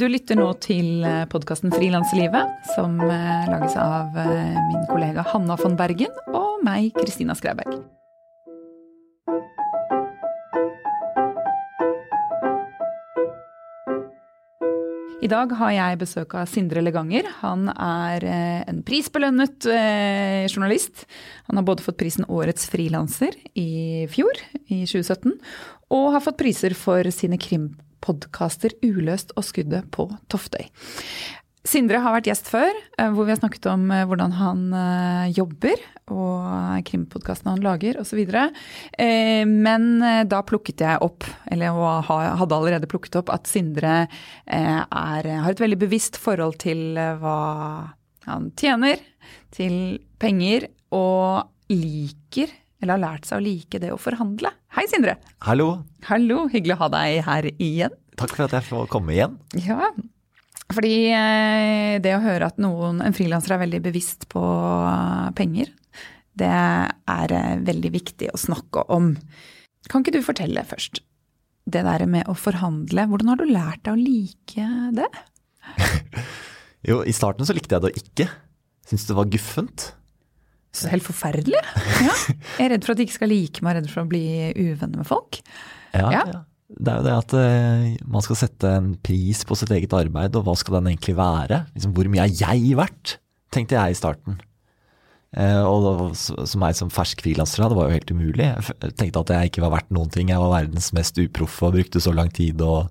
Du lytter nå til podkasten Frilanslivet, som eh, lages av eh, min kollega Hanna von Bergen og meg, Kristina Skreiberg. I dag har jeg besøk av Sindre Leganger. Han er eh, en prisbelønnet eh, journalist. Han har både fått prisen Årets frilanser i fjor, i 2017, og har fått priser for sine krimpodkaster Uløst og Skuddet på Toftøy. Sindre har vært gjest før, eh, hvor vi har snakket om eh, hvordan han eh, jobber og krimpodkastene han lager osv. Men da plukket jeg opp, eller hadde allerede plukket opp, at Sindre er, har et veldig bevisst forhold til hva han tjener, til penger, og liker, eller har lært seg å like det å forhandle. Hei, Sindre. Hallo. Hallo, hyggelig å ha deg her igjen. Takk for at jeg får komme igjen. Ja, fordi eh, det å høre at noen, en frilanser er veldig bevisst på penger, det er eh, veldig viktig å snakke om. Kan ikke du fortelle først, det der med å forhandle, hvordan har du lært deg å like det? jo, i starten så likte jeg det ikke. Syntes det var guffent. Så helt forferdelig. Ja. Jeg er redd for at de ikke skal like meg, redd for å bli uvenner med folk. Ja, ja. det er jo det at uh, man skal sette en pris på sitt eget arbeid, og hva skal den egentlig være? Liksom, hvor mye er jeg verdt? Tenkte jeg i starten. Uh, og da, som meg som fersk frilanser, det var jo helt umulig. Jeg tenkte at jeg ikke var verdt noen ting. Jeg var verdens mest uproffe og brukte så lang tid. Og,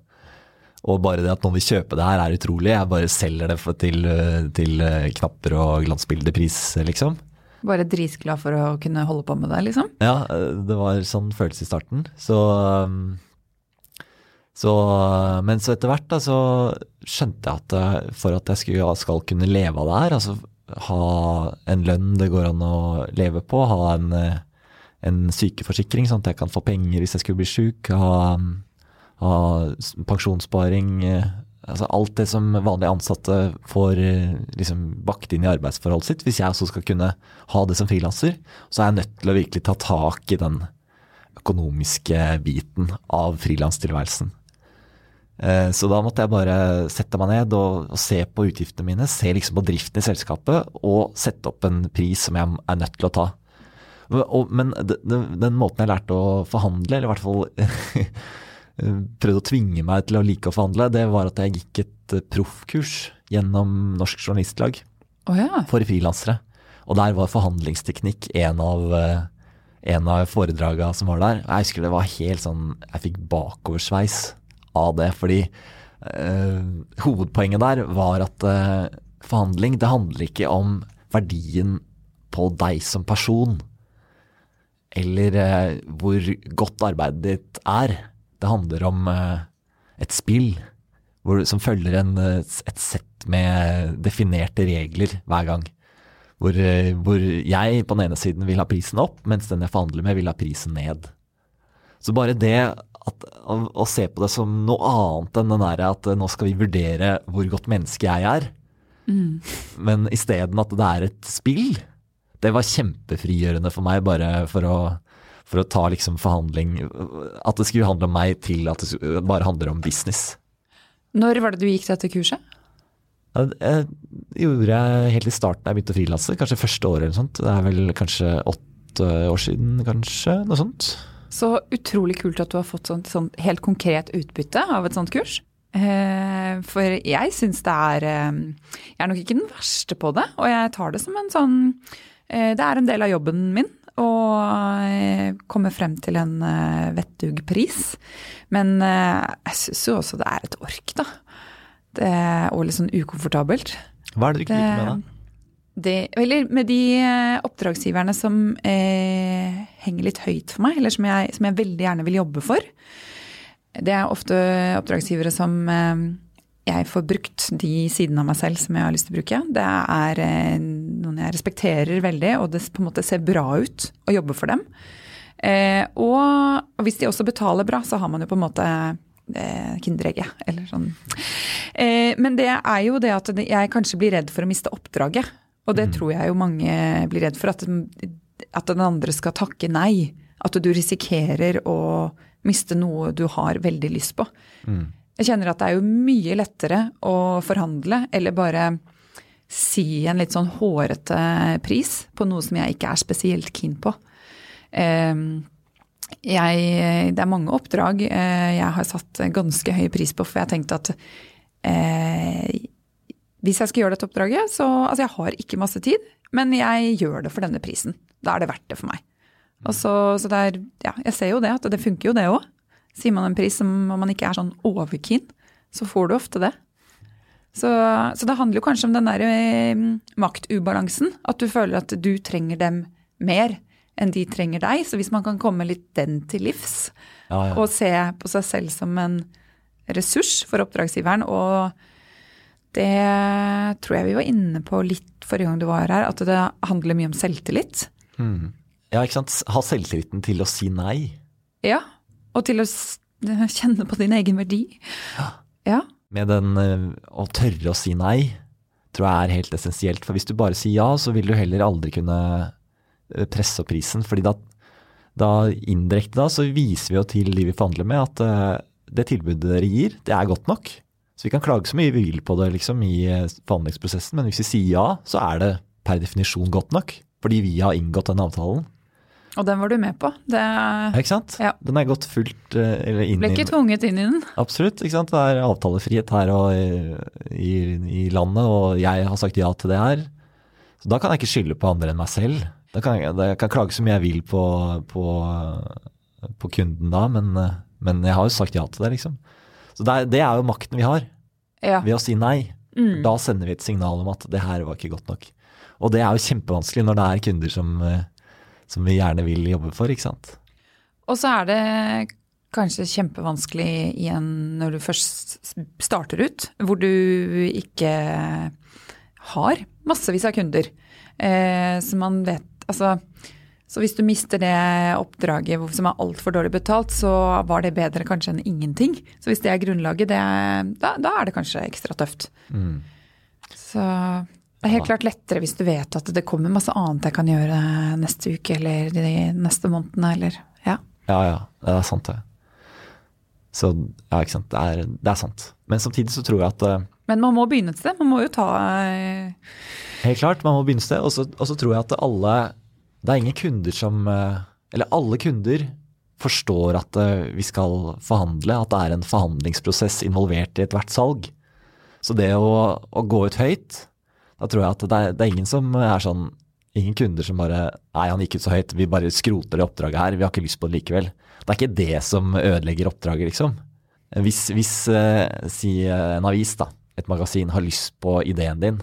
og, bare det at noen vil kjøpe det her er utrolig. Jeg bare selger det til, til knapper og glansbildepris, liksom. Bare dritglad for å kunne holde på med det, liksom? Ja, det var sånn følelse i starten. Så um, så, men så etter hvert da, så skjønte jeg at eh, for at jeg skulle, skal kunne leve av det her, altså ha en lønn det går an å leve på, ha en, eh, en sykeforsikring sånn at jeg kan få penger hvis jeg skulle bli sjuk, ha, ha, pensjonssparing eh, altså Alt det som vanlige ansatte får liksom bakt inn i arbeidsforholdet sitt. Hvis jeg også skal kunne ha det som frilanser, så er jeg nødt til å virkelig ta tak i den økonomiske biten av frilanstilværelsen. Eh, så da måtte jeg bare sette meg ned og, og, se på utgiftene mine, se liksom på driften i selskapet og sette opp en pris som jeg er nødt til å ta. Og, men den, den måten jeg lærte å forhandle, eller i hvert fall prøvde å tvinge meg til å like å forhandle, det var at jeg gikk et eh, proffkurs gjennom Norsk Journalistlag oh ja. for frilansere. Og der var forhandlingsteknikk en av, eh, en av foredraga som var der. Jeg husker det var helt sånn Jeg fikk bakoversveis av det. Fordi øh, hovedpoenget der var at øh, forhandling, det handler ikke om verdien på deg som person. Eller eh, hvor godt arbeidet ditt er. Det handler om eh, et spill hvor, som følger en, et sett med definerte regler hver gang. Hvor, eh, hvor, jeg på den ene siden vil ha prisen opp, mens den jeg forhandler med, vil ha prisen ned. Så bare det at, å, å, se på det som noe annet enn den derre at nå skal vi vurdere hvor godt menneske jeg er, mm. men isteden at det er et spill, det var kjempefrigjørende for meg, bare for å, for å ta liksom forhandling At det skulle handle om meg til at det bare handler om business. Når var det du gikk dette kurset? Det gjorde jeg helt i starten da jeg begynte å frilanse. Kanskje første året eller noe sånt. Det er vel kanskje åtte år siden, kanskje. Noe sånt. Så utrolig kult at du har fått sånt, sånt helt konkret utbytte av et sånt kurs. Eh, for jeg syns det er eh, Jeg er nok ikke den verste på det, og jeg tar det som en sånn eh, Det er en del av jobben min å komme frem til en vettug pris. Men jeg syns jo også det er et ork, da. Det, og litt sånn ukomfortabelt. Hva er det du ikke liker med det? det, eller med de eh, oppdragsgiverne som eh, henger litt høyt for meg, eller som jeg, som jeg, veldig gjerne vil jobbe for. Det er ofte oppdragsgivere som eh, jeg får brukt de sidene av meg selv som jeg har lyst til å bruke. Det er noen jeg respekterer veldig, og det på en måte ser bra ut å jobbe for dem. Eh, og, og, hvis de også betaler bra, så har man jo på en måte eh, kinderegget, eller sånn. men det er jo det at jeg kanskje blir redd for å miste oppdraget. Og det mm. tror jeg jo mange blir redd for, at, at den andre skal takke nei. At du risikerer å miste noe du har veldig lyst på. Mm. Jeg kjenner at det er jo mye lettere å forhandle eller bare si en litt sånn hårete pris på noe som jeg ikke er spesielt keen på. Eh, jeg, det er mange oppdrag eh, jeg har satt ganske høy pris på, for jeg har tenkt at eh, hvis jeg skal gjøre dette oppdraget, så Altså, jeg har ikke masse tid, men jeg gjør det for denne prisen. Da er det verdt det for meg. Og så, så det er Ja, jeg ser jo det, at det funker jo det òg. Sier man en pris som om man ikke er sånn overkeen, så får du ofte det. Så, så det handler jo kanskje om den der eh, maktubalansen. At du føler at du trenger dem mer enn de trenger deg. Så hvis man kan komme litt den til livs, Ja, ja. og se på seg selv som en ressurs for oppdragsgiveren, og det tror jeg vi var inne på litt forrige gang du var her, at det handler mye om selvtillit. Mm. Ja, ikke sant. Ha selvtilliten til å si nei. Ja, og til å kjenne på din egen verdi. Ja. Med den eh, å tørre å si nei, tror jeg er helt essensielt. For hvis du bare sier ja, så vil du heller aldri kunne presse opp prisen. fordi da, da indirekte da, så viser vi jo til de vi forhandler med at uh, det tilbudet dere gir, det er godt nok. Så vi kan klage så mye vi vil på det liksom i eh, forhandlingsprosessen, men hvis vi sier ja, så er det per definisjon godt nok. Fordi vi har inngått den avtalen. Og den var du med på. Det Ja, Ikke sant? Ja. Den er gått fullt eh, eller inn ble ikke tvunget inn i den. Absolutt. ikke sant? Det er avtalefrihet her og i, i, i landet, og jeg har sagt ja til det her. Så da kan jeg ikke skylde på andre enn meg selv. Da kan jeg, jeg kan klage så mye jeg vil på, på, på kunden da, men, men jeg har jo sagt ja til det, liksom. Så det er, det er jo makten vi har, Ja. ved å si nei. Mm. Da sender vi et signal om at det her var ikke godt nok. Og det er jo kjempevanskelig når det er kunder som, som vi gjerne vil jobbe for, ikke sant. Og så er det kanskje kjempevanskelig igjen når du først starter ut, hvor du ikke har massevis av kunder. Eh, så man vet Altså, så hvis du mister det oppdraget som er altfor dårlig betalt, så var det bedre kanskje enn ingenting. Så hvis det er grunnlaget, det er, da, da er det kanskje ekstra tøft. Mm. Så det er helt klart lettere hvis du vet at det kommer masse annet jeg kan gjøre neste uke eller de neste månedene, eller ja. Ja, ja, det er sant det. Så ja, ikke sant. Det er, det er sant. Men samtidig så tror jeg at eh, Men man må begynne et sted. Man må jo ta eh, Helt klart, man må begynne et sted. Og så tror jeg at alle Det er ingen kunder som eh, Eller alle kunder forstår at eh, vi skal forhandle, at det er en forhandlingsprosess involvert i ethvert salg. Så det å, å gå ut høyt, da tror jeg at det er, det er ingen som er sånn Ingen kunder som bare Nei, han gikk ut så høyt, vi bare skroter det oppdraget her. Vi har ikke lyst på det likevel. Det er ikke det som ødelegger oppdraget, liksom. Hvis, hvis eh, si en avis, da, et magasin, har lyst på ideen din,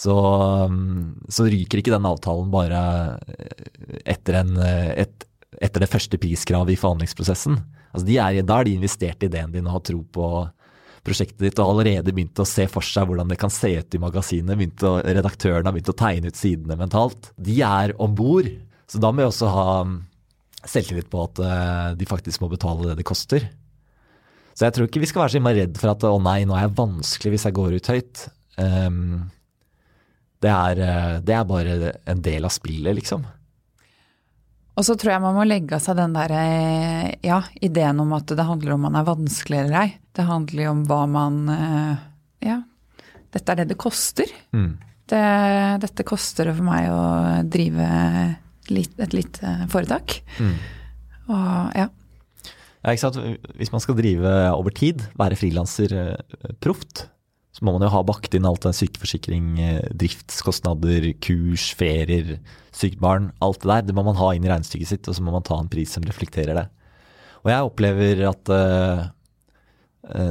så, um, så ryker ikke den avtalen bare eh, etter, en, eh, et, etter det første priskravet i forhandlingsprosessen. Altså er, da er de investert i ideen din og har tro på prosjektet ditt og allerede begynt å se for seg hvordan det kan se ut i magasinet. Å, redaktøren har begynt å tegne ut sidene mentalt. De er om bord, så da må vi også ha um, selvtillit på at eh, de faktisk må betale det det koster. Så jeg tror ikke vi skal være så innmari redd for at å nei, nå er jeg vanskelig hvis jeg går ut høyt. Um, det, er, eh, det er bare en del av spillet, liksom. Og så tror jeg man må legge av seg den der eh, ja, ideen om at det handler om man er vanskelig eller ei. Det handler jo om hva man eh, Ja, dette er det det koster. Mm. Det, dette koster det for meg å drive litt, et lite foretak. Mm. Og ja. Ja, ikke sant? Hvis man skal drive over tid, være frilanser proft, så må man jo ha bakt inn alt det sykeforsikring, eh, driftskostnader, kurs, ferier, sykt barn, alt det der. Det må man ha inn i regnestykket sitt, og så må man ta en pris som reflekterer det. Og jeg opplever at eh,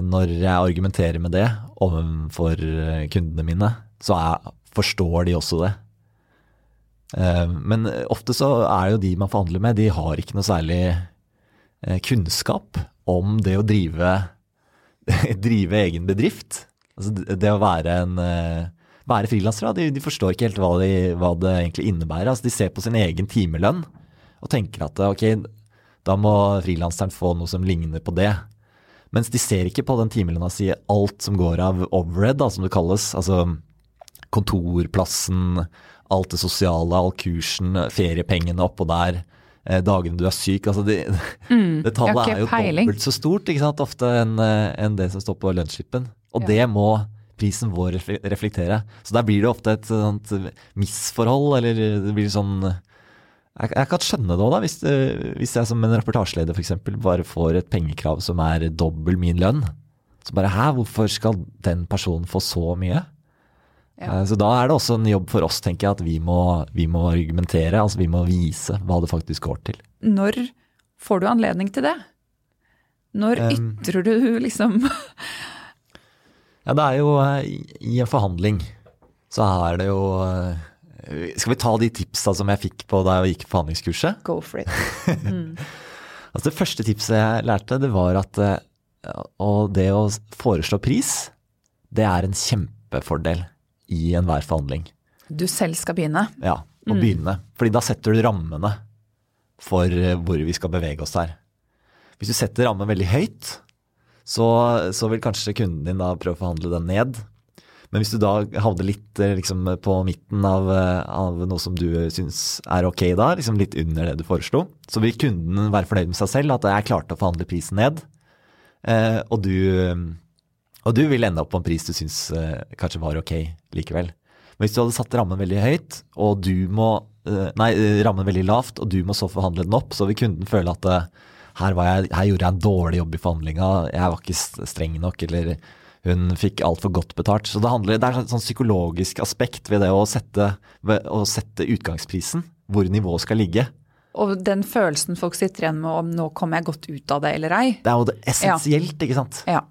når jeg argumenterer med det overfor kundene mine, så er, forstår de også det. Uh, Men ofte så er det jo de man forhandler med, de har ikke noe særlig kunnskap om det å drive, drive egen bedrift. Altså det å være en eh, være frilansere, de, de forstår ikke helt hva, de, hva det egentlig innebærer. Altså de ser på sin egen timelønn og tenker at ok, da må frilanseren få noe som ligner på det. Mens de ser ikke på den timelønna si alt som går av overhead, da, som det kalles. Altså kontorplassen, alt det sosiale, all kursen, feriepengene oppå der, eh, dagene du er syk. Altså det, Mm, det tallet er jo peiling. dobbelt så stort ikke sant? ofte enn en det som står på lønnsslippen. Og Ja. det må prisen vår reflektere. Så der blir det ofte et sånt misforhold, eller det blir sånn Jeg, jeg kan skjønne det òg. Hvis, hvis jeg som en reportasjeleder f.eks. bare får et pengekrav som er dobbel min lønn. Så bare hæ, hvorfor skal den personen få så mye? Ja. Eh, Så da er det også en jobb for oss, tenker jeg, at vi må, vi må argumentere. Altså vi må vise hva det faktisk går til. Når får du anledning til det? Når ytrer du liksom Ja, det er jo eh, i, en forhandling så er det jo eh, Skal vi ta de tipsa som jeg fikk på da jeg gikk forhandlingskurset? Go for it. Mm. Altså Det første tipset jeg lærte, det var at eh, og det å foreslå pris, det er en kjempefordel i enhver forhandling. Du selv skal begynne. Ja, å Mm. begynne. Fordi da setter du rammene for eh, hvor vi skal bevege oss der. Hvis du setter rammen veldig høyt, så, så vil kanskje kunden din da prøve å forhandle den ned. Men hvis du da havner litt eh, liksom, på midten av, eh, av noe som du syns er ok da, liksom litt under det du foreslo, så vil kunden være fornøyd med seg selv, at jeg klarte å forhandle prisen ned. Eh, og, du, og du vil ende opp på en pris du syns eh, kanskje var ok likevel. Men hvis du hadde satt rammen veldig høyt, og du må eh, Nei, rammen veldig lavt, og du må så forhandle den opp, så vil kunden føle at her, var jeg, her gjorde jeg en dårlig jobb i forhandlinga, jeg var ikke streng nok, eller hun fikk altfor godt betalt. Så det, handler, det er et sånn psykologisk aspekt ved det å sette, å sette utgangsprisen, hvor nivået skal ligge. Og den følelsen folk sitter igjen med om nå kommer jeg godt ut av det eller ei. Det er jo det essensielt, ikke sant? Ja.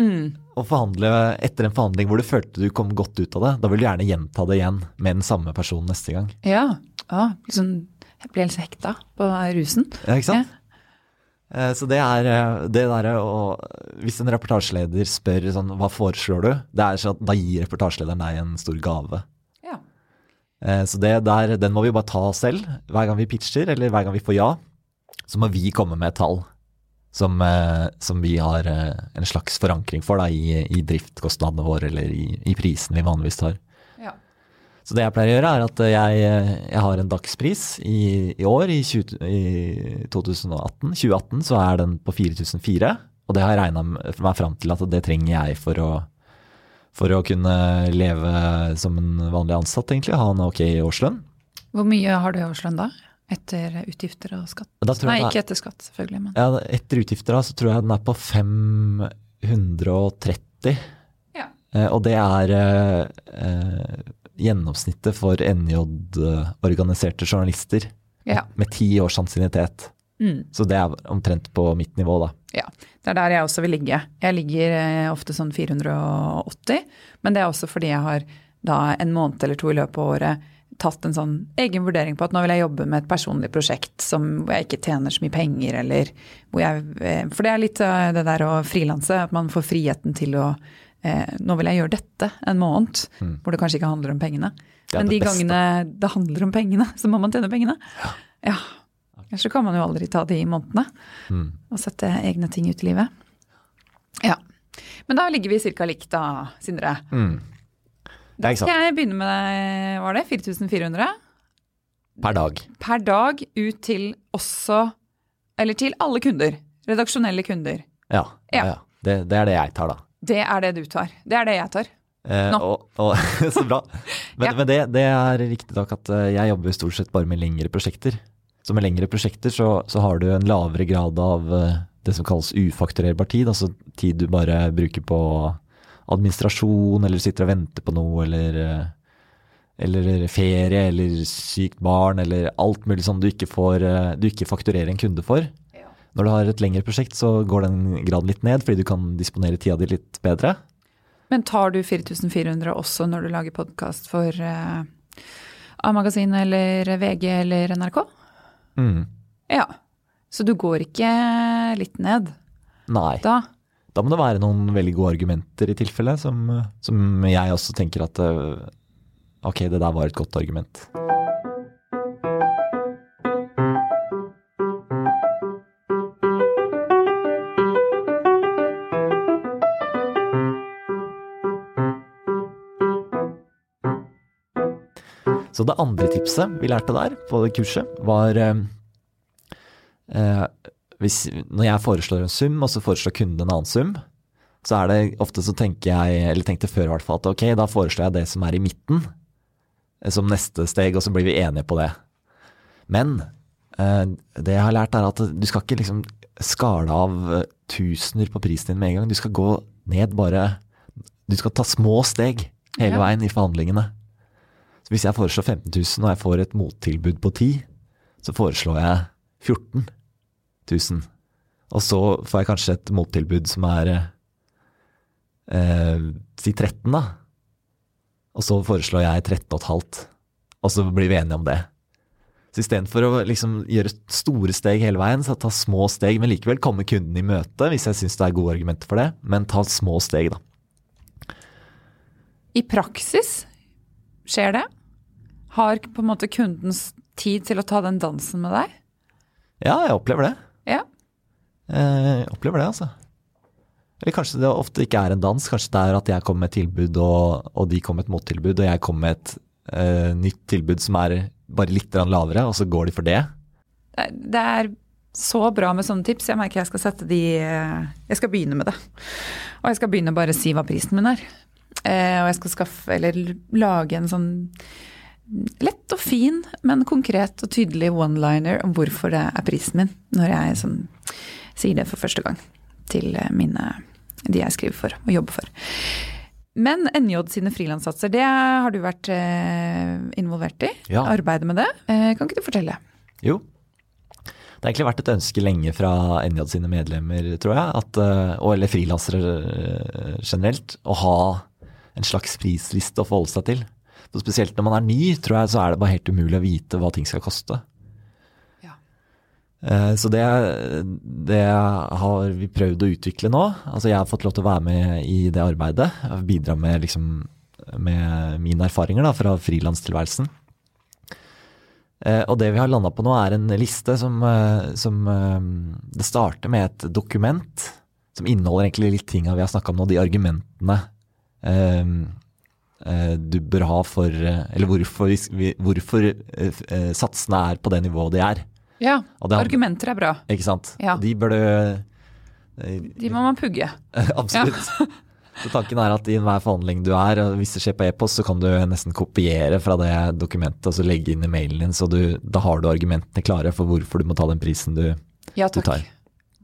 Mm. Å forhandle etter en forhandling hvor du følte du kom godt ut av det, da vil du gjerne gjenta det igjen med den samme personen neste gang. Ja. ja liksom, jeg blir helt hekta på rusen. Ja, ikke sant? Eh, Så det er eh, det derre å Hvis en reportasjeleder spør sånn hva foreslår du, det er sånn at da gir reportasjelederen deg en stor gave. Ja. Eh, Så det der, den må vi bare ta selv. Hver gang vi pitcher, eller hver gang vi får ja, så må vi komme med et tall som, eh, som vi har eh, en slags forankring for da, i, i driftkostnadene våre, eller i, i prisen vi vanligvis tar. Så det jeg pleier å gjøre, er at jeg, jeg har en dagspris i, i år, i, 20, i 2018. 2018 så er den på 4004, og det har jeg regna meg fram til at det trenger jeg for å, for å kunne leve som en vanlig ansatt, egentlig. Ha en ok årslønn. Hvor mye har du i årslønn da? Etter utgifter og skatt? Nei, er, ikke etter skatt, selvfølgelig. Men. ja, etter utgifter da, så tror jeg den er på 530. Ja. Eh, Og det er eh, eh, gjennomsnittet for NJ-organiserte journalister Ja. med ti års ansiennitet. Mm. Så det er omtrent på mitt nivå, da. ja. Det er der jeg også vil ligge. Jeg ligger eh, ofte sånn 480, men det er også fordi jeg har da en måned eller to i løpet av året tatt en sånn egen vurdering på at nå vil jeg jobbe med et personlig prosjekt som, hvor jeg ikke tjener så mye penger, eller hvor jeg eh, For det er litt eh, det der å frilanse, at man får friheten til å eh, Nå vil jeg gjøre dette en måned, Mm. hvor det kanskje ikke handler om pengene. Men de beste. gangene det handler om pengene, så må man tjene pengene. Ja. Ellers så kan man jo aldri ta de månedene Mm. og sette egne ting ut i livet. Ja. Men da ligger vi ca. likt da, Sindre. Mm. Sant. Skal jeg begynne med var det 4400 Per dag. per dag ut til også Eller til alle kunder. Redaksjonelle kunder. Ja. ja. Ja. ja. Det, det er det jeg tar, da. Det er det du tar. Det er det jeg tar. Eh, og, og, så bra. Men, Ja. men det, det er riktig nok at eh, jeg jobber stort sett bare med lengre prosjekter. Så med lengre prosjekter så, så har du en lavere grad av eh, det som kalles ufakturerbar tid. Altså tid du bare bruker på administrasjon, eller sitter og venter på noe, eller, eh, eller ferie, eller sykt barn, eller alt mulig sånn du ikke, får, du ikke fakturerer en kunde for. Når du har et lengre prosjekt, så går den graden litt ned, fordi du kan disponere tida di litt bedre. Men tar du 4400 også når du lager podkast for uh, A-magasin eller VG eller NRK? Mm. Ja. Så du går ikke litt ned Nei. da? Da må det være noen veldig gode argumenter i tilfelle, som, som jeg også tenker at eh, ok, det der var et godt argument. Så det andre tipset vi lærte der på det kurset, var eh, eh, hvis, Når jeg foreslår en sum, og så foreslår kunden en annen sum, så er det ofte så tenker jeg, eller tenkte før i hvert fall, at ok, da foreslår jeg det som er i midten eh, som neste steg, og så blir vi enige på det. Men eh, det jeg har lært, er at du skal ikke liksom skale av eh, tusener på prisen din med en gang. Du skal gå ned bare Du skal ta små steg hele Ja. veien i forhandlingene. Så hvis jeg foreslår 15 000 og jeg får et mottilbud på 10 så foreslår jeg 14 000. Og så får jeg kanskje et mottilbud som er eh, si 13, da. Og så foreslår jeg 13,5, og så blir vi enige om det. Så istedenfor å liksom gjøre store steg hele veien, så ta små steg, men likevel komme kunden i møte hvis jeg syns det er gode argumenter for det, men ta små steg, da. I praksis skjer det? Har på en måte kundens tid til å ta den dansen med deg? Ja, jeg opplever det. Ja. Eh, Jeg opplever det, altså. Eller kanskje det ofte ikke er en dans. Kanskje det er at jeg kommer med et tilbud, og, og de kommer med et mottilbud, og jeg kommer med et uh, nytt tilbud som er bare litt lavere, og så går de for det. Det er- så bra med sånne tips. Jeg merker jeg skal sette de eh, Jeg skal begynne med det. Og jeg skal begynne bare å si hva prisen min er. Uh, og jeg skal skaffe, eller lage en sånn lett og fin, men konkret og tydelig one-liner om hvorfor det er prisen min, når jeg sånn, sier det for første gang til eh, mine, de jeg skriver for og jobber for. Men NJ sine frilanssatser, det har du vært eh, involvert i? Ja. Arbeidet med det? Eh, kan ikke du fortelle? Jo. Det har egentlig vært et ønske lenge fra NJ sine medlemmer, tror jeg, at, og eller frilansere generelt, å ha en slags prisliste å forholde seg til. Så spesielt når man er ny, tror jeg, så er det bare helt umulig å vite hva ting skal koste. Ja. Eh, Så det, det har vi prøvd å utvikle nå. Altså jeg har fått lov til å være med i det arbeidet. Bidra med, liksom, med mine erfaringer da, fra frilanstilværelsen. Eh, Og det vi har landa på nå, er en liste som, eh, som Det starter med et dokument som inneholder egentlig litt tinga vi har snakka om nå, de argumentene du bør ha for eh, Eller hvorfor, hvorfor eh, eh, satsene er på det nivået de er. Ja, det- argumenter er bra. Ikke sant? Ja. De bør du eh, De må man pugge. Absolutt. Så tanken er at i enhver forhandling du er, og hvis det skjer på e-post, så kan du nesten kopiere fra det dokumentet og så legge inn i mailen din, så du, da har du argumentene klare for hvorfor du må ta den prisen du Ja Du takk. tar.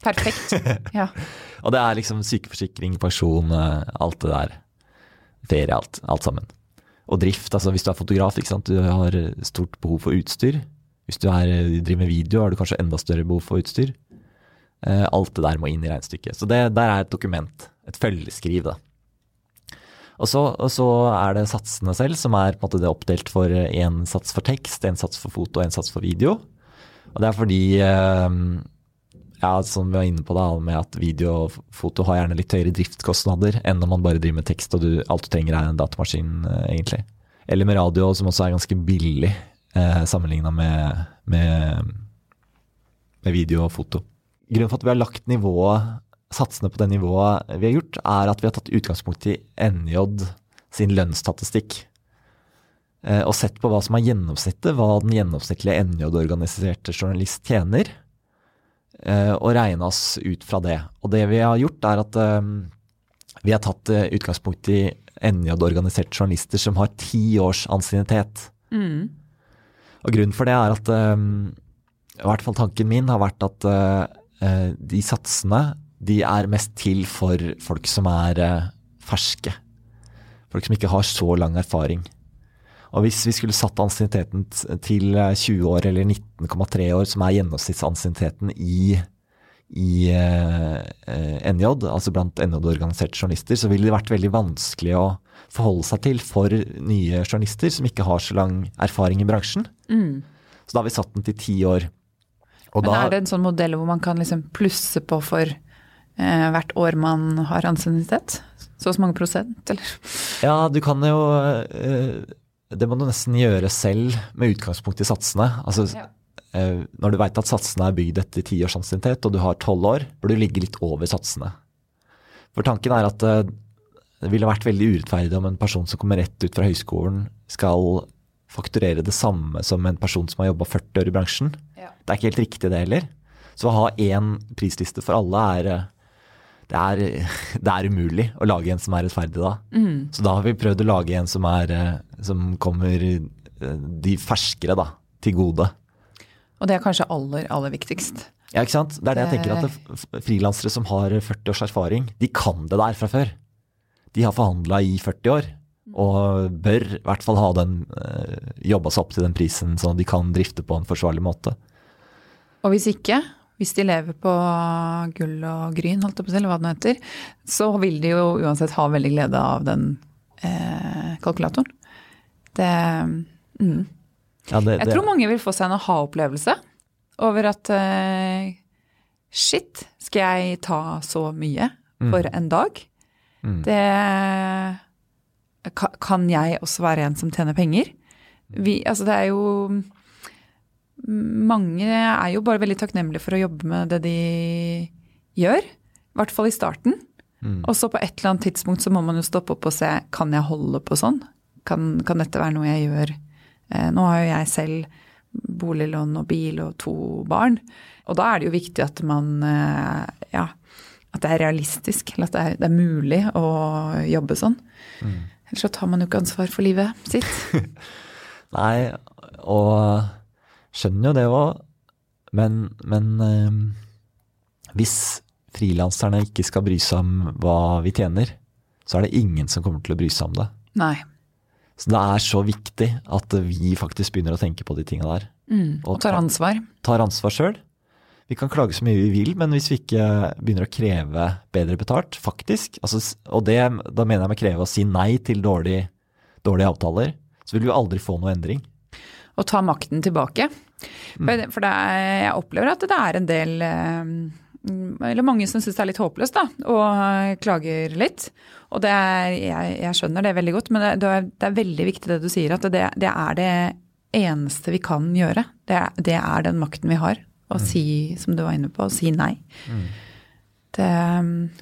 Perfekt. Ja. Og det er liksom sykeforsikring, pensjon, eh, alt det der. Ferie, alt, alt sammen. Og drift, altså hvis du er fotograf, du har stort behov for utstyr. Hvis du er, driver med video, har du kanskje enda større behov for utstyr. Eh, alt det der må inn i regnestykket. Så det der er et dokument, et følgeskriv, da. Og så, og så er det satsene selv, som er på en måte det oppdelt for én sats for tekst, én sats for foto og én sats for video. Og det er fordi eh, ja, som vi var inne på da, med at video og foto har gjerne litt høyere driftskostnader enn når man bare driver med tekst og du, alt du trenger er en datamaskin, eh, egentlig. Eller med radio, som også er ganske billig eh, sammenligna med, med, med video og foto. Grunnen for at vi har lagt nivået, satsene på det nivået vi har gjort, er at vi har tatt utgangspunkt i NJ sin lønnsstatistikk. Eh, og sett på hva som er gjennomsnittet, hva den gjennomsnittlige NJ-organiserte journalist tjener og regne oss ut fra det. Og det vi har gjort, er at eh, vi har tatt eh, utgangspunkt i NJ-organiserte journalister som har ti års ansiennitet. Mm. Og grunnen for det er at eh, i hvert fall tanken min har vært at eh, eh, de satsene de er mest til for folk som er eh, ferske. Folk som ikke har så lang erfaring. Og hvis vi skulle satt ansienniteten til eh, 20 år eller 19,3 år, som er gjennomsnittsansienniteten i, i eh, eh, NJ, altså blant NJ-organiserte journalister, så ville det vært veldig vanskelig å forholde seg til for nye journalister som ikke har så lang erfaring i bransjen. Mm. Så da har vi satt den til ti år. Og Men da, er det en sånn modell hvor man kan liksom plusse på for eh, hvert år man har ansiennitet? Så og så mange prosent, eller? Ja, du kan jo eh, Det må du nesten gjøre selv med utgangspunkt i satsene. Altså, Ja. eh, når du veit at satsene er bygd etter ti års ansiennitet, og du har tolv år, bør du ligge litt over satsene. For tanken er at eh, det ville vært veldig urettferdig om en person som kommer rett ut fra høyskolen, skal fakturere det samme som en person som har jobba 40 år i bransjen. Ja. Det er ikke helt riktig det heller. Så å ha én prisliste for alle er eh, det er, det er umulig å lage en som er rettferdig da. Mm. Så da har vi prøvd å lage en som, er, eh, som kommer eh, de ferskere da, til gode. Og det er kanskje aller, aller viktigst. Ja, ikke sant? Det er det jeg tenker at frilansere som har 40 års erfaring, de kan det der fra før. De har forhandla i 40 år, og bør i hvert fall ha den eh, jobba seg opp til den prisen, sånn at de kan drifte på en forsvarlig måte. Og hvis ikke, hvis de lever på gull og gryn, holdt jeg på å si, eller hva det nå heter, så vil de jo uansett ha veldig glede av den eh, kalkulatoren. Det mm. Ja, det, Jeg tror mange vil få seg en aha-opplevelse over at eh, shit, skal jeg ta så mye for en dag? Mm. Det Kan jeg også være en som tjener penger? Vi, altså det er jo Mange er jo bare veldig takknemlige for å jobbe med det de gjør. I hvert fall i starten. Mm. Og så på et eller annet tidspunkt så må man jo stoppe opp og se kan jeg holde på sånn. Kan, kan dette være noe jeg gjør? Eh, nå har jo jeg selv boliglån og bil og to barn. Og da er det jo viktig at man eh, ja, at det er realistisk, eller at det er, det er mulig å jobbe sånn. Ellers så tar man jo ikke ansvar for livet sitt. Nei, og skjønner jo det òg, men, men eh, hvis frilanserne ikke skal bry seg om hva vi tjener, så er det ingen som kommer til å bry seg om det. Nei. Så det er så viktig at vi faktisk begynner å tenke på de tinga der. Mm, og tar ansvar. Tar ansvar sjøl. Vi kan klage så mye vi vil, men hvis vi ikke begynner å kreve bedre betalt, faktisk, altså, og det, da mener jeg med kreve å si nei til dårlig- dårlige avtaler, så vil vi aldri få noe endring. Og ta makten tilbake. For, for det er, jeg opplever at det er en del eh, Eller mange som syns det er litt håpløst, da, og klager litt. Og det er, jeg, jeg skjønner det veldig godt, men det, det, er, det er veldig viktig det du sier, at det, det er det eneste vi kan gjøre. Det er, det er den makten vi har. Å si, som du var inne på, å si nei. Det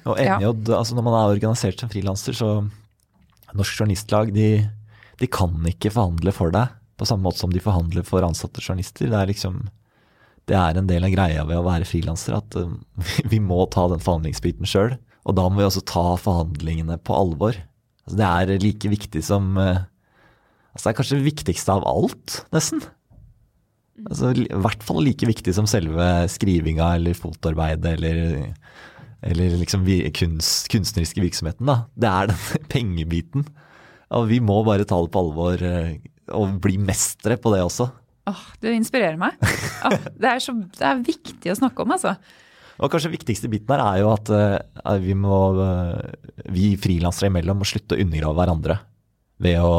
Og ja. Altså når man er organisert som frilanser, så Norsk Journalistlag, de, de kan ikke forhandle for deg på samme måte som de forhandler for ansatte journalister. Det er liksom det er en del av greia ved å være frilanser, at eh, vi må ta den forhandlingsbiten sjøl. Og da må vi også ta forhandlingene på alvor. Altså, det er like viktig som eh, altså Det er kanskje det viktigste av alt, nesten. Altså, I hvert fall like viktig som selve skrivinga eller fotarbeidet eller, eller liksom kunst, kunstneriske virksomheten. Da. Det er den pengebiten. Og vi må bare ta det på alvor eh, og bli mestere på det også. Åh, det inspirerer meg. Åh, det, er så, det er viktig å snakke om, altså. Og kanskje viktigste biten her er jo at uh, vi må eh, vi frilansere imellom må slutte å undergrave hverandre ved å,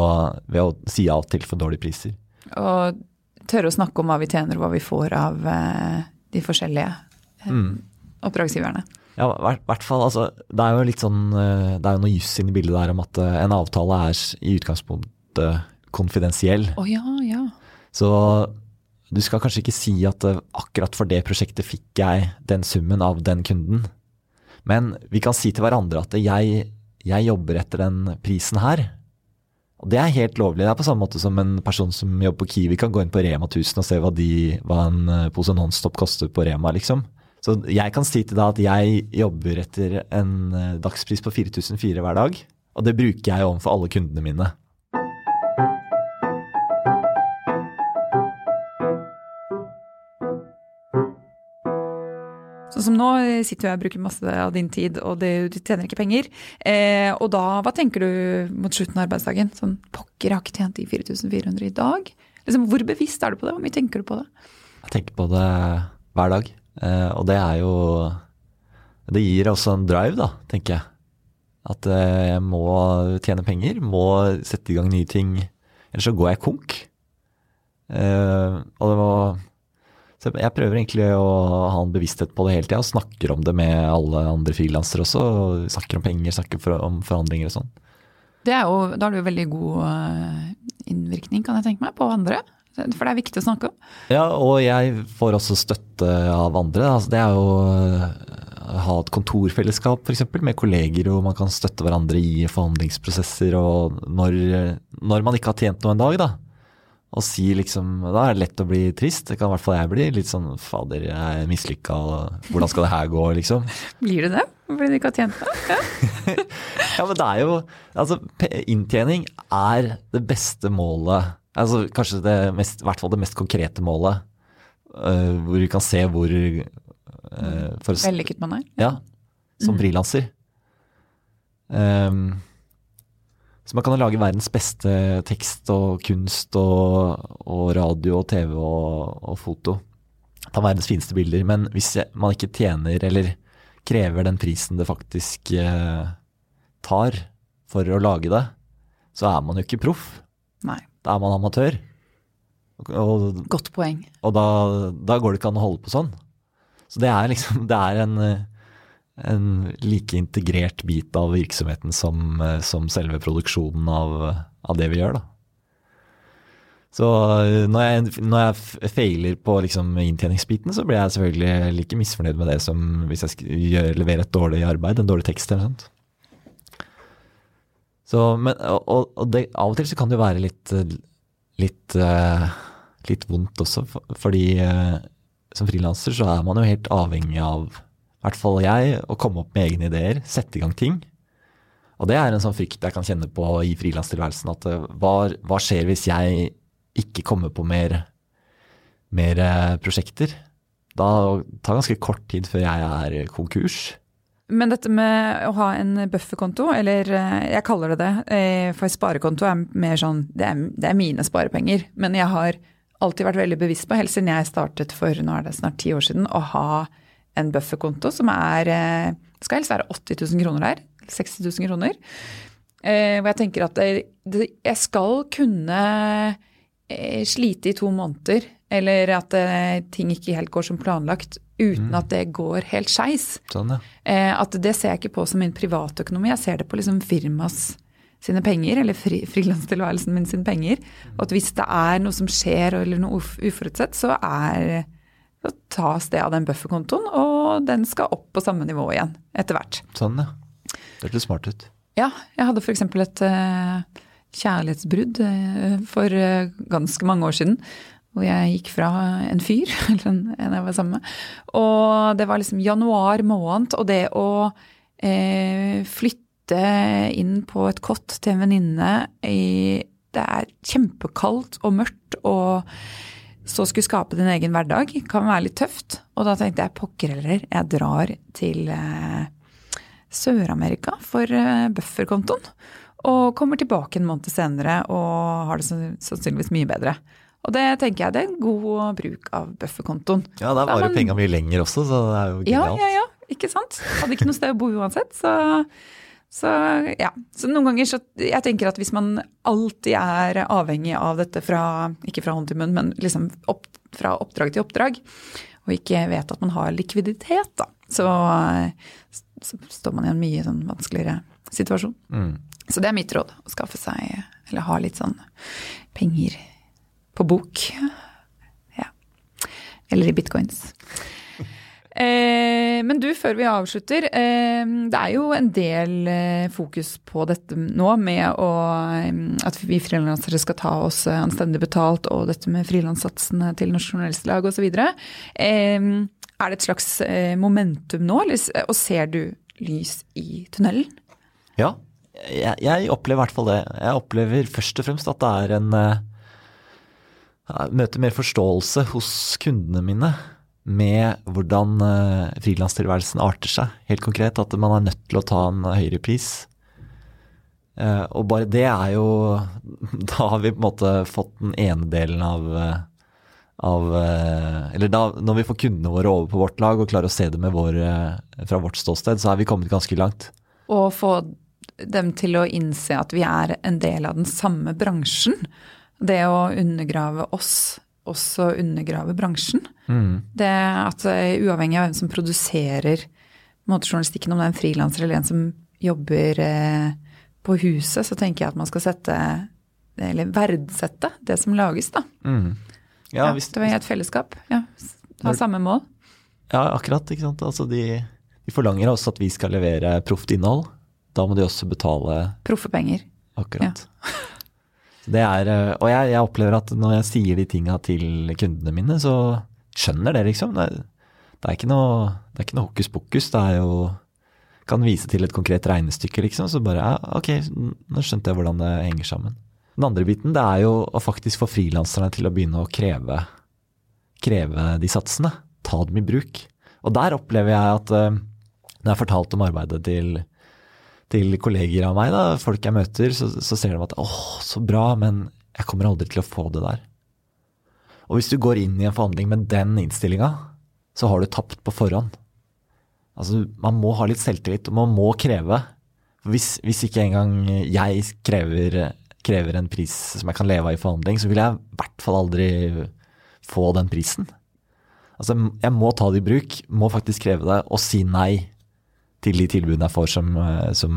ved å si ja til for dårlige priser. Og tørre å snakke om hva vi tjener og hva vi får av uh, de forskjellige mm. oppdragsgiverne. Ja, i hvert- hvert fall, altså, det er jo litt sånn Det er jo noe juss inni bildet der om at en avtale er i utgangspunktet konfidensiell. Oh, ja, ja. Så du skal kanskje ikke si at eh, akkurat for det prosjektet fikk jeg den summen av den kunden. Men vi kan si til hverandre at jeg, jeg jobber etter den prisen her. Og det er helt lovlig. Det er på samme måte som en person som jobber på Kiwi kan gå inn på Rema 1000 og se hva, de, hva en eh, pose Nonstop koster på Rema, liksom. Så jeg kan si til deg at jeg jobber etter en eh, dagspris på 4004 hver dag. Og det bruker jeg overfor alle kundene mine. Sånn som nå sitter jeg og bruker masse av din tid, og det, du tjener ikke penger. Eh, og da, hva tenker du mot slutten av arbeidsdagen? Sånn, pokker, jeg har ikke tjent de 4400 i dag. Liksom, hvor bevisst er du på det? Hvor mye tenker du på det? Jeg tenker på det hver dag. Eh, og det er jo Det gir også en drive, da, tenker jeg. At eh, jeg må tjene penger, må sette i gang nye ting. Ellers så går jeg konk. Eh, og det må så jeg prøver egentlig å ha en bevissthet på det hele tida, og snakker om det med alle andre frilansere også. og Snakker om penger, snakker for, om forhandlinger og sånn. det er jo, da har du jo veldig god eh, innvirkning, kan jeg tenke meg, på andre. For det er viktig å snakke om. Ja, og jeg får også støtte av andre. Altså, det er jo å ha et kontorfellesskap f.eks. med kolleger, og man kan støtte hverandre i forhandlingsprosesser. Og når, når man ikke har tjent noe en dag, da, og si liksom Da er det lett å bli trist. Det kan i hvert fall jeg bli. Litt sånn fader, jeg er mislykka, hvordan skal det her gå, liksom. Blir du det? Fordi du ikke har tjent det? Ja. Ja, men det er jo Altså, inntjening er det beste målet. Altså kanskje det mest, i hvert fall det mest konkrete målet. Uh, hvor du kan se hvor uh, Vellykket man er. Ja, som frilanser. Ehm, så man kan lage verdens beste tekst og kunst og, og radio og TV og, og foto. Ta verdens fineste bilder. Men hvis man ikke tjener eller krever den prisen det faktisk eh, tar for å lage det, så er man jo ikke proff. Nei. Da er man amatør. Og, og Godt poeng. og da, da går det ikke an å holde på sånn. Så det er liksom Det er en, eh, en like integrert bit av virksomheten som, eh, som selve produksjonen av, av det vi gjør, da. Så eh, når jeg, når jeg feiler på liksom inntjeningsbiten, så blir jeg selvfølgelig like misfornøyd med det som hvis jeg gjør, leverer et dårlig arbeid, en dårlig tekst eller noe sånt. Så, men, og, og- det, av og til så kan det jo være litt, litt, eh, litt vondt også, fordi som frilanser så er man jo helt avhengig av, i hvert fall jeg, å komme opp med egne ideer, sette i gang ting. Og det er en sånn frykt jeg kan kjenne på i frilanstilværelsen, at eh, hva, hva skjer hvis jeg ikke kommer på mer, mer eh, prosjekter? Da tar det ganske kort tid før jeg er konkurs. Men dette med å ha en bufferkonto, eller eh, jeg kaller det det, for sparekonto er mer sånn det er, det er mine sparepenger. Men jeg har alltid vært veldig bevisst på, helt siden jeg startet for nå er det snart ti år siden, å ha en bufferkonto som er eh, Det skal helst være 80 000 kroner der. 60 000 kroner. Eh, Hvor jeg tenker at jeg skal kunne eh, slite i to måneder, eller at eh, ting ikke helt går som planlagt, uten at det går helt skeis. Sånn, ja. Eh, at det ser jeg ikke på som min privatøkonomi, jeg ser det på liksom firmas sine penger, eller fri, frilanstilværelsen min sine penger. Og at hvis det er noe som skjer, eller noe uforutsett, så, er, så tas det av den bufferkontoen, og den skal opp på samme nivå igjen etter hvert. Sånn, ja. Det hørtes smart ut. Ja, jeg hadde f.eks. et eh, kjærlighetsbrudd eh, for eh, ganske mange år siden. Hvor jeg gikk fra en fyr, eller en, en jeg var sammen med. Og det var liksom januar måned, og det å flytte inn på et kott til en venninne i Det er kjempekaldt og mørkt, og så skulle skape din egen hverdag kan være litt tøft. Og da tenkte jeg pokker heller, jeg drar til eh, Sør-Amerika for eh, bufferkontoen. Og kommer tilbake en måned senere og har det sannsynligvis mye bedre. Og det tenker jeg det er en god bruk av bufferkontoen. Ja, der varer penga mye lenger også, så det er jo Ja, genialt. ja, ja. Ikke sant? Hadde ikke noe sted å bo uansett, så så ja. Så noen ganger så Jeg tenker at hvis man alltid er avhengig av dette fra Ikke fra hånd til munn, men liksom opp, fra oppdrag til oppdrag, og ikke vet at man har likviditet, da, så, så står man i en mye sånn vanskeligere situasjon. Mm. Så det er mitt råd. Å skaffe seg, eller ha litt sånn penger på bok. Ja. Eller i bitcoins. Eh, men du, før vi avslutter. Eh, det er jo en del eh, fokus på dette nå med å, at vi frilansere skal ta oss anstendig betalt, og dette med frilanssatsene til Norsk Journalistlag osv. Eh, er det et slags momentum nå, og ser du lys i tunnelen? Ja, jeg, jeg opplever i hvert fall det. Jeg opplever først og fremst at det er en Møter mer forståelse hos kundene mine med hvordan uh, frilanstilværelsen arter seg. Helt konkret at man er nødt til å ta en høyere pris. Eh, og bare det er jo Da har vi på en måte fått den ene delen av eh, av, eh, eller da, Når vi får kundene våre over på vårt lag og klarer å se det våre, fra vårt ståsted, så er vi kommet ganske langt. Og få dem til å innse at vi er en del av den samme bransjen. Det å undergrave oss, også undergrave bransjen. Det at eh, uavhengig av hvem som produserer måtejournalistikken, om det er en frilanser eller en som jobber eh, på huset, så tenker jeg at man skal sette, eller verdsette det som lages, da. Mm. Ja, Ja, det var et fellesskap. Ja, ha samme mål. ja, akkurat. ikke sant? Altså de, de forlanger av oss at vi skal levere proft innhold. Da må de også betale Proffe penger. akkurat. Det er, eh, og jeg, jeg, opplever at når jeg sier de tinga til kundene mine, så skjønner det, liksom. Det, det er ikke noe, det er ikke noe hokus pokus. Det er jo Kan vise til et konkret regnestykke, liksom. Så bare ja, ok, nå skjønte jeg hvordan det henger sammen. Den andre biten det er jo å faktisk få frilanserne til å begynne å kreve, kreve de satsene. Ta dem i bruk. Og der opplever jeg at uh, når jeg har fortalt om arbeidet til til kolleger av meg, da, folk jeg møter, så, så ser de at åh, så bra, men jeg kommer aldri til å få det der. Og hvis du går inn i en forhandling med den innstillinga, så har du tapt på forhånd. Altså, man må ha litt selvtillit, og man må kreve. Hvis, hvis ikke engang jeg krever, krever, en pris som jeg kan leve av i forhandling, så vil jeg i hvert fall aldri få den prisen. Altså, jeg må ta det i bruk, må faktisk kreve det, og si nei til de tilbudene jeg får som, eh, som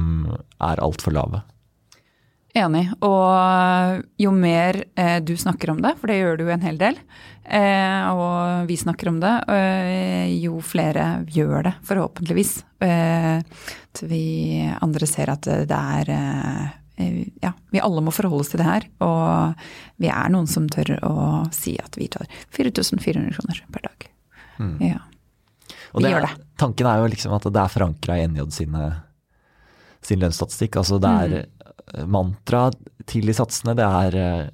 er altfor lave. Enig. Og jo mer eh, du snakker om det, for det gjør du en hel del, eh, og vi snakker om det, eh, jo flere gjør det, forhåpentligvis. Eh, vi andre ser at det er eh, Ja, vi alle må forholde oss til det her. Og vi er noen som tør å si at vi tar 4400 kroner per dag. Mm. Ja. Og det, gjør det. Tanken er jo liksom at det er forankra i NJ sine, sin lønnsstatistikk. Altså det er mm. mantra til de satsene. Det er uh,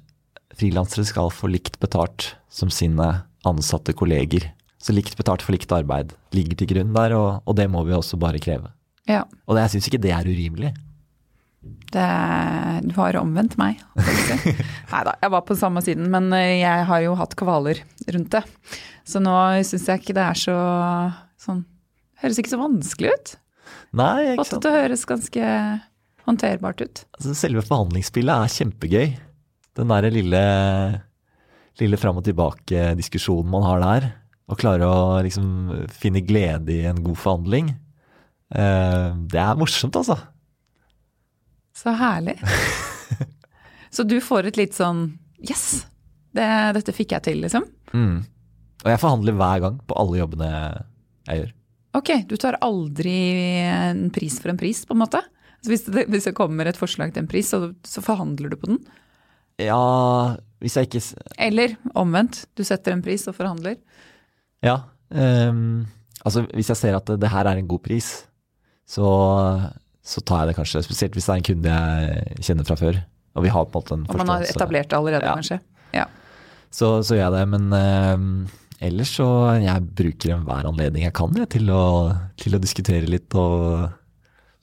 frilansere skal få likt betalt som sine ansatte kolleger. Så likt betalt for likt arbeid ligger til grunn der, og, og det må vi også bare kreve. Ja. Og det, jeg syns ikke det er urimelig. Det, du har omvendt meg. Nei da, jeg var på samme siden, men eh, jeg har jo hatt kvaler rundt det. Så nå syns jeg ikke det er så sånn Høres ikke så vanskelig ut. Nei, ikke sant. Det høres ganske håndterbart ut. Altså, selve forhandlingsspillet er kjempegøy. Den derre lille, lille fram og tilbake-diskusjonen man har der. Å klare å liksom finne glede i en god forhandling. Eh, det er morsomt, altså. Så herlig. så du får et litt sånn Yes! Det, dette fikk jeg til, liksom. Mm. Og jeg forhandler hver gang på alle jobbene jeg gjør. Ok, du tar aldri en pris for en pris, på en måte? Så hvis, det, hvis, det, kommer et forslag til en pris, så, så, forhandler du på den? Ja, hvis jeg ikke Eller omvendt, du setter en pris og forhandler? Ja. Um, altså hvis jeg ser at det, det, her er en god pris, så, så tar jeg det kanskje. Spesielt hvis det er en kunde jeg kjenner fra før. Og vi har på en måte en forståelse. Og man har etablert det allerede, ja. kanskje? Ja. Så, så gjør jeg det. Men um, ellers så jeg bruker enhver anledning jeg kan jeg, til, å, til, å, diskutere litt. og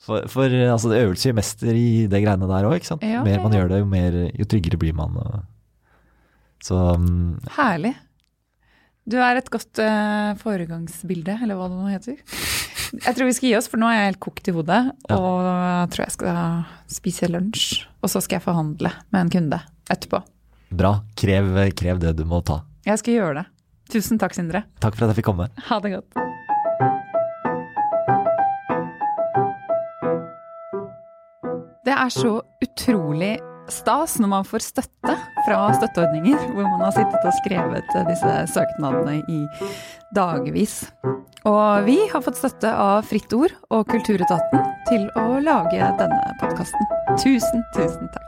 For, for altså, det øvelse gjør mester i det greiene der òg. Jo ja, mer man ja. gjør det, jo, mer, jo tryggere blir man. Og, så um, Herlig. Du er et godt uh, foregangsbilde, eller hva det nå heter. Jeg tror vi skal gi oss, for nå er jeg helt kokt i hodet. Ja. Og jeg tror jeg skal spise lunsj. Og så skal jeg forhandle med en kunde etterpå. Bra. Krev, krev det du må ta. Jeg skal gjøre det. Tusen takk, Sindre. Takk for at jeg fikk komme. Ha det godt. Det er så utrolig stas når man får støtte fra støtteordninger, hvor man har sittet og skrevet disse søknadene i dagevis. Og vi har fått støtte av Fritt Ord og Kulturetaten til å lage denne podkasten. Tusen, tusen takk.